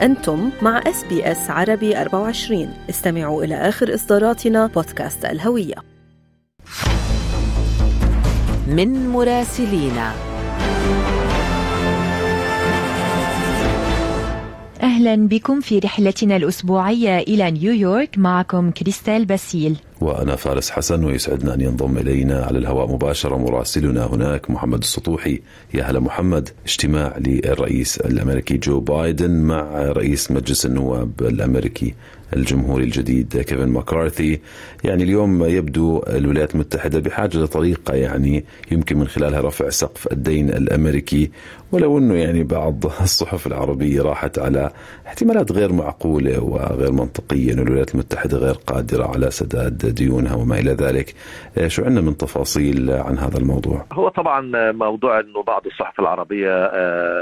أنتم مع SBS عربي 24 استمعوا إلى آخر إصداراتنا بودكاست الهوية. من مراسلينا. أهلا بكم في رحلتنا الأسبوعية إلى نيويورك. معكم كريستال باسيل. وأنا فارس حسن ويسعدنا أن ينضم إلينا على الهواء مباشرة. مراسلنا هناك محمد السطوحي. يا هلا محمد. اجتماع للرئيس الأمريكي جو بايدن مع رئيس مجلس النواب الأمريكي الجمهوري الجديد كيفن ماكارثي. يعني اليوم يبدو الولايات المتحدة بحاجة لطريقة يعني يمكن من خلالها رفع سقف الدين الأمريكي. ولو أنه يعني بعض الصحف العربية راحت على احتمالات غير معقولة وغير منطقية أن الولايات المتحدة غير قادرة على سداد ديونها وما إلى ذلك. شو عندنا من تفاصيل عن هذا الموضوع؟ هو طبعا موضوع أنه بعض الصحف العربية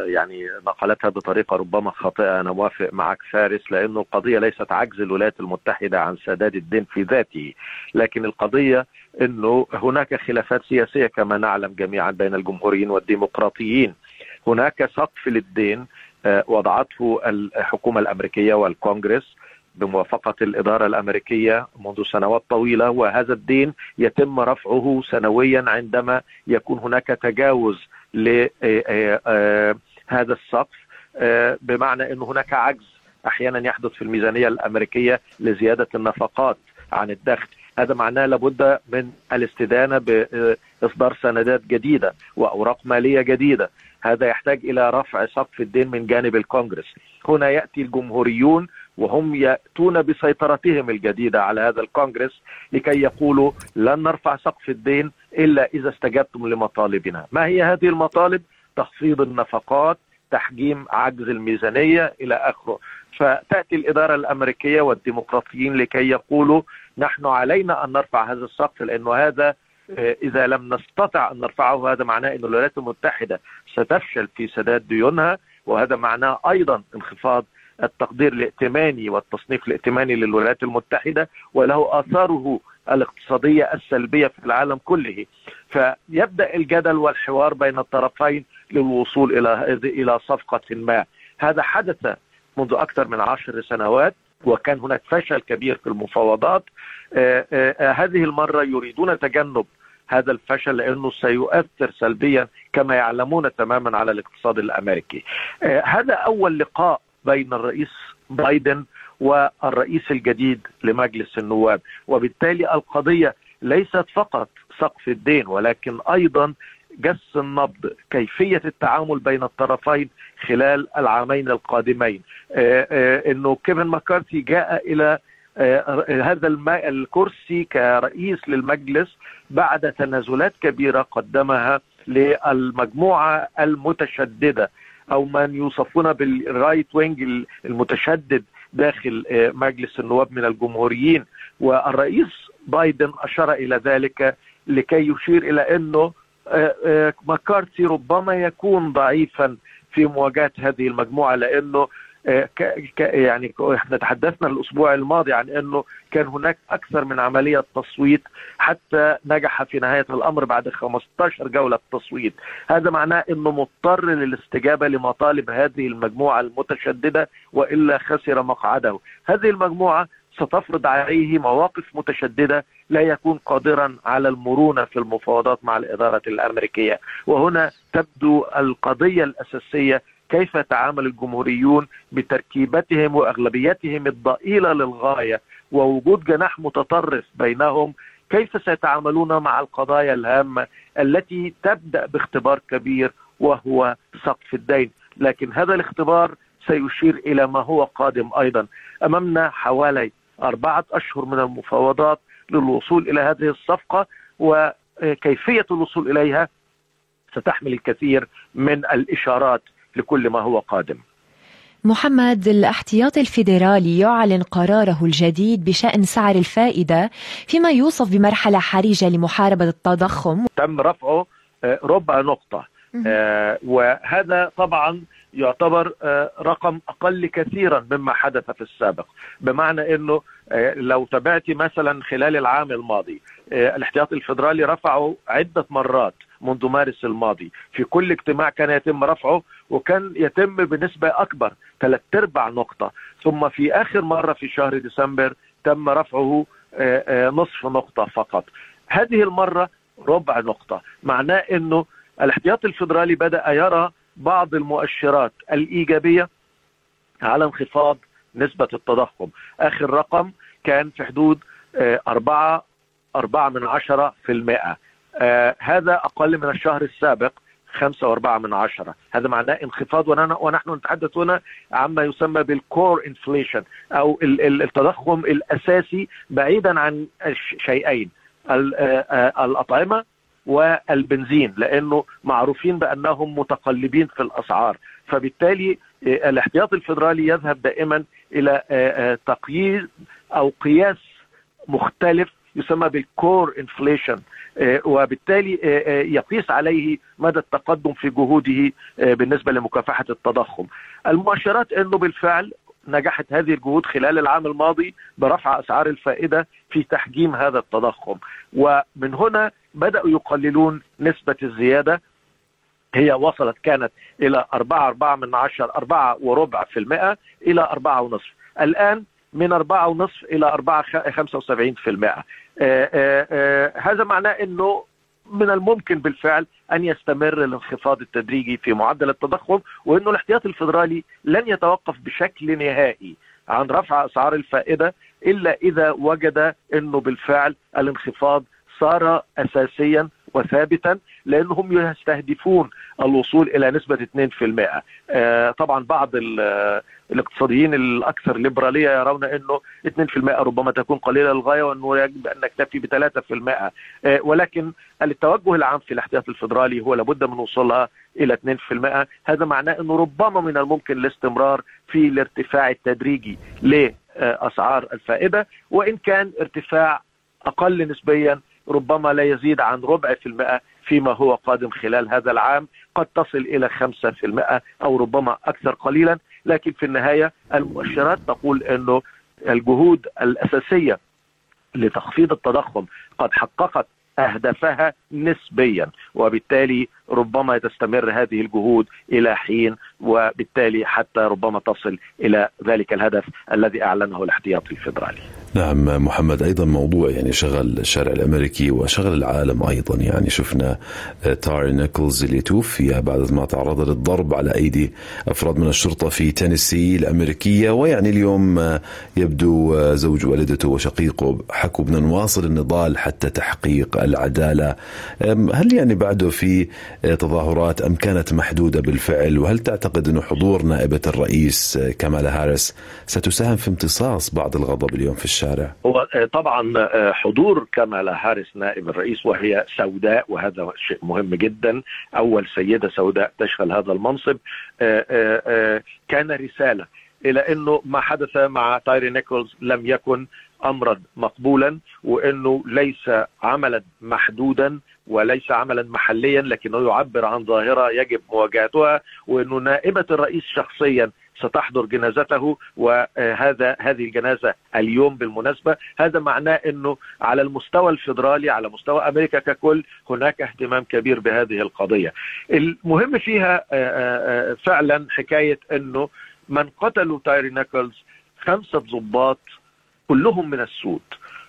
يعني نقلتها بطريقة ربما خاطئة. أنا موافق معك فارس لأنه القضية ليست عجز الولايات المتحدة عن سداد الدين في ذاته. لكن القضية أنه هناك خلافات سياسية كما نعلم جميعا بين الجمهوريين والديمقراطيين. هناك سقف للدين وضعته الحكومة الأمريكية والكونغرس. بموافقة الإدارة الأمريكية منذ سنوات طويلة وهذا الدين يتم رفعه سنويا عندما يكون هناك تجاوز لهذا السقف. بمعنى أن هناك عجز أحيانا يحدث في الميزانية الأمريكية لزيادة النفقات عن الدخل. هذا معناه لابد من الاستدانة بإصدار سندات جديدة وأوراق مالية جديدة. هذا يحتاج إلى رفع سقف الدين من جانب الكونغرس. هنا يأتي الجمهوريون وهم يأتون بسيطرتهم الجديدة على هذا الكونغرس لكي يقولوا لن نرفع سقف الدين إلا إذا استجبتم لمطالبنا ما هي هذه المطالب؟ تخفيض النفقات تحجيم عجز الميزانية إلى آخره فتأتي الإدارة الأمريكية والديمقراطيين لكي يقولوا نحن علينا أن نرفع هذا السقف لأنه هذا إذا لم نستطع أن نرفعه هذا معناه أن الولايات المتحدة ستفشل في سداد ديونها وهذا معناه أيضا انخفاض التقدير الائتماني والتصنيف الائتماني للولايات المتحدة وله آثاره الاقتصادية السلبية في العالم كله. فيبدأ الجدل والحوار بين الطرفين للوصول إلى إلى صفقة ما. هذا حدث منذ أكثر من عشر سنوات وكان هناك فشل كبير في المفاوضات. آآ آآ هذه المرة يريدون تجنب هذا الفشل لأنه سيؤثر سلبيا كما يعلمون تماما على الاقتصاد الأمريكي. هذا أول لقاء بين الرئيس بايدن والرئيس الجديد لمجلس النواب. وبالتالي القضية ليست فقط سقف الدين ولكن أيضا جس النبض كيفية التعامل بين الطرفين خلال العامين القادمين. إنه كيفن ماكارثي جاء إلى هذا الكرسي كرئيس للمجلس بعد تنازلات كبيرة قدمها للمجموعة المتشددة. أو من يوصفون بال right wing المتشدد داخل مجلس النواب من الجمهوريين. والرئيس بايدن أشار إلى ذلك لكي يشير إلى أنه ماكارتي ربما يكون ضعيفا في مواجهة هذه المجموعة لأنه يعني إحنا تحدثنا الأسبوع الماضي عن إنه كان هناك أكثر من عملية تصويت حتى نجح في نهاية الأمر بعد 15 جولة تصويت. هذا معناه إنه مضطر للاستجابة لمطالب هذه المجموعة المتشددة وإلا خسر مقعده. هذه المجموعة ستفرض عليه مواقف متشددة لا يكون قادرا على المرونة في المفاوضات مع الإدارة الأمريكية. وهنا تبدو القضية الأساسية كيف يتعامل الجمهوريون بتركيبتهم وأغلبيتهم الضئيلة للغاية ووجود جناح متطرف بينهم؟ كيف سيتعاملون مع القضايا الهامة التي تبدأ باختبار كبير وهو سقف الدين؟ لكن هذا الاختبار سيشير إلى ما هو قادم أيضا. أمامنا حوالي أربعة أشهر من المفاوضات للوصول إلى هذه الصفقة وكيفية الوصول إليها ستحمل الكثير من الإشارات. لكل ما هو قادم. محمد الاحتياطي الفيدرالي يعلن قراره الجديد بشأن سعر الفائدة فيما يوصف بمرحلة حرجة لمحاربة التضخم. تم رفعه ربع نقطة. وهذا طبعا يعتبر رقم أقل كثيرا مما حدث في السابق. بمعنى أنه لو تابعت مثلا خلال العام الماضي الاحتياطي الفيدرالي رفعه عدة مرات. منذ مارس الماضي. في كل اجتماع كان يتم رفعه وكان يتم بنسبة أكبر ثلاث أرباع نقطة. ثم في آخر مرة في شهر ديسمبر تم رفعه نصف نقطة فقط. هذه المرة ربع نقطة. معناه أنه الاحتياط الفدرالي بدأ يرى بعض المؤشرات الإيجابية على انخفاض نسبة التضخم. آخر رقم كان في حدود أربعة أربعة من عشرة في المئة. آه هذا أقل من الشهر السابق خمسة وأربعة من عشرة. هذا معناه انخفاض ونحن نتحدث هنا عما يسمى بالكور انفليشن أو التضخم الأساسي بعيدا عن شيئين الأطعمة والبنزين لأنه معروفين بأنهم متقلبين في الأسعار. فبالتالي الاحتياط الفدرالي يذهب دائما إلى تقييد أو قياس مختلف يسمى بالكور انفليشن وبالتالي يقيس عليه مدى التقدم في جهوده بالنسبة لمكافحة التضخم. المؤشرات إنه بالفعل نجحت هذه الجهود خلال العام الماضي برفع أسعار الفائدة في تحجيم هذا التضخم. ومن هنا بدأوا يقللون نسبة الزيادة. هي وصلت كانت إلى 4 4 من 10 4 وربع في المئة إلى 4 ونصف. الآن من أربعة ونصف إلى أربعة خمسة وسبعين في المئة. هذا معناه أنه من الممكن بالفعل أن يستمر الانخفاض التدريجي في معدل التضخم وأنه الاحتياط الفدرالي لن يتوقف بشكل نهائي عن رفع أسعار الفائدة إلا إذا وجد أنه بالفعل الانخفاض صار أساسيا وثابتا. لأنهم يستهدفون الوصول إلى نسبة 2% آه طبعا بعض الاقتصاديين الأكثر ليبرالية يرون أنه 2% ربما تكون قليلة للغاية وأنه يجب أن نكتفي ب 3% آه ولكن التوجه العام في الاحتياط الفدرالي هو لابد من وصولها إلى 2% هذا معناه أنه ربما من الممكن الاستمرار في الارتفاع التدريجي لأسعار الفائدة وإن كان ارتفاع أقل نسبيا ربما لا يزيد عن ربع في المئة. فيما هو قادم خلال هذا العام قد تصل إلى خمسة في المئة أو ربما أكثر قليلا. لكن في النهاية المؤشرات تقول أنه الجهود الأساسية لتخفيض التضخم قد حققت أهدافها نسبيا وبالتالي ربما تستمر هذه الجهود إلى حين وبالتالي حتى ربما تصل إلى ذلك الهدف الذي أعلنه الاحتياطي الفدرالي نعم محمد أيضا موضوع يعني شغل الشارع الأمريكي وشغل العالم أيضا. يعني شفنا تاري نيكلز اللي توفي بعد ما تعرض للضرب على أيدي أفراد من الشرطة في تينيسي الأمريكية. ويعني اليوم يبدو زوج والدته وشقيقه حكوا بدنا نواصل النضال حتى تحقيق العدالة. هل يعني بعده في تظاهرات أم كانت محدودة بالفعل؟ وهل تعتقد انه حضور نائبة الرئيس كمالا هاريس ستساهم في امتصاص بعض الغضب اليوم في الشارع؟ الشارع هو طبعا حضور كمالا هاريس نائب الرئيس وهي سوداء وهذا شيء مهم جدا. أول سيدة سوداء تشغل هذا المنصب. كان رسالة إلى إنه ما حدث مع تايري نيكولز لم يكن امرا مقبولا وإنه ليس عملا محدودا وليس عملا محليا لكنه يعبر عن ظاهرة يجب مواجهتها وإنه نائبة الرئيس شخصيا ستحضر جنازته وهذا هذه الجنازة اليوم بالمناسبة هذا معناه إنه على المستوى الفيدرالي على مستوى أمريكا ككل هناك اهتمام كبير بهذه القضية. المهم فيها فعلا حكاية إنه من قتلوا تايري نيكلز خمسة ضباط كلهم من السود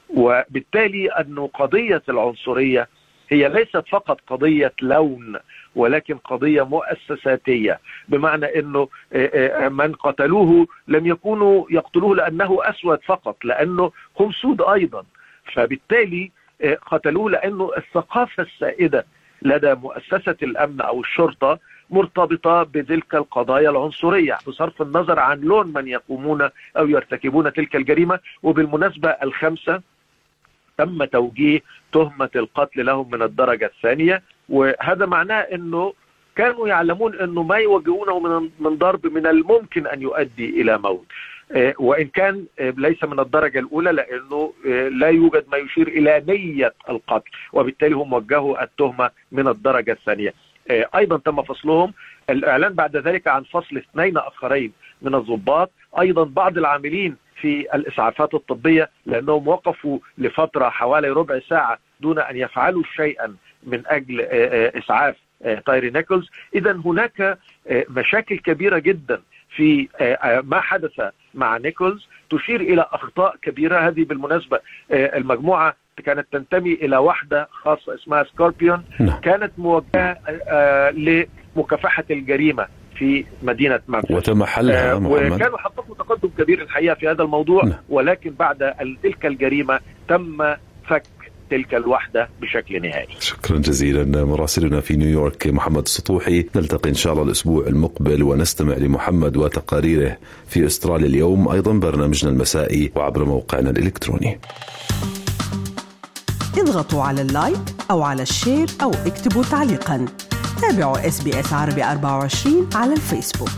وبالتالي أنه قضية العنصرية هي ليست فقط قضية لون ولكن قضية مؤسساتية. بمعنى إنه من قتلوه لم يكونوا يقتلوه لأنه أسود فقط لأنه هم سود أيضا. فبالتالي قتلوه لأنه الثقافة السائدة لدى مؤسسة الأمن أو الشرطة مرتبطة بتلك القضايا العنصرية. بصرف النظر عن لون من يقومون أو يرتكبون تلك الجريمة وبالمناسبة الخمسة تم توجيه تهمة القتل لهم من الدرجة الثانية وهذا معناه إنه كانوا يعلمون إنه ما يواجهونه من من ضرب من الممكن أن يؤدي إلى موت. وإن كان ليس من الدرجة الأولى لأنه لا يوجد ما يشير إلى نية القتل وبالتالي هم وجهوا التهمة من الدرجة الثانية. أيضا تم فصلهم. الإعلان بعد ذلك عن فصل اثنين آخرين من الضباط. أيضا بعض العاملين في الإسعافات الطبية لأنهم وقفوا لفترة حوالي ربع ساعة دون أن يفعلوا شيئا من أجل إسعاف تايري نيكولز. اذا هناك مشاكل كبيرة جدا في ما حدث مع نيكولز. تشير إلى أخطاء كبيرة. هذه بالمناسبة المجموعة كانت تنتمي إلى واحدة خاصة اسمها سكوربيون. نعم. كانت موجهة لمكافحة الجريمة. في مدينة ممفيس وتم حلها آه، وكانوا حققوا تقدم كبير الحقيقة في هذا الموضوع نعم. ولكن بعد تلك الجريمة تم فك تلك الوحدة بشكل نهائي. شكرا جزيلا مراسلنا في نيويورك محمد السطوحي نلتقي إن شاء الله الأسبوع المقبل ونستمع لمحمد وتقاريره في أستراليا اليوم أيضا برنامجنا المسائي وعبر موقعنا الإلكتروني. اضغطوا على ال like أو على ال share أو اكتبوا تعليقا. تابعوا اس بي اس عربي 24 على الفيسبوك.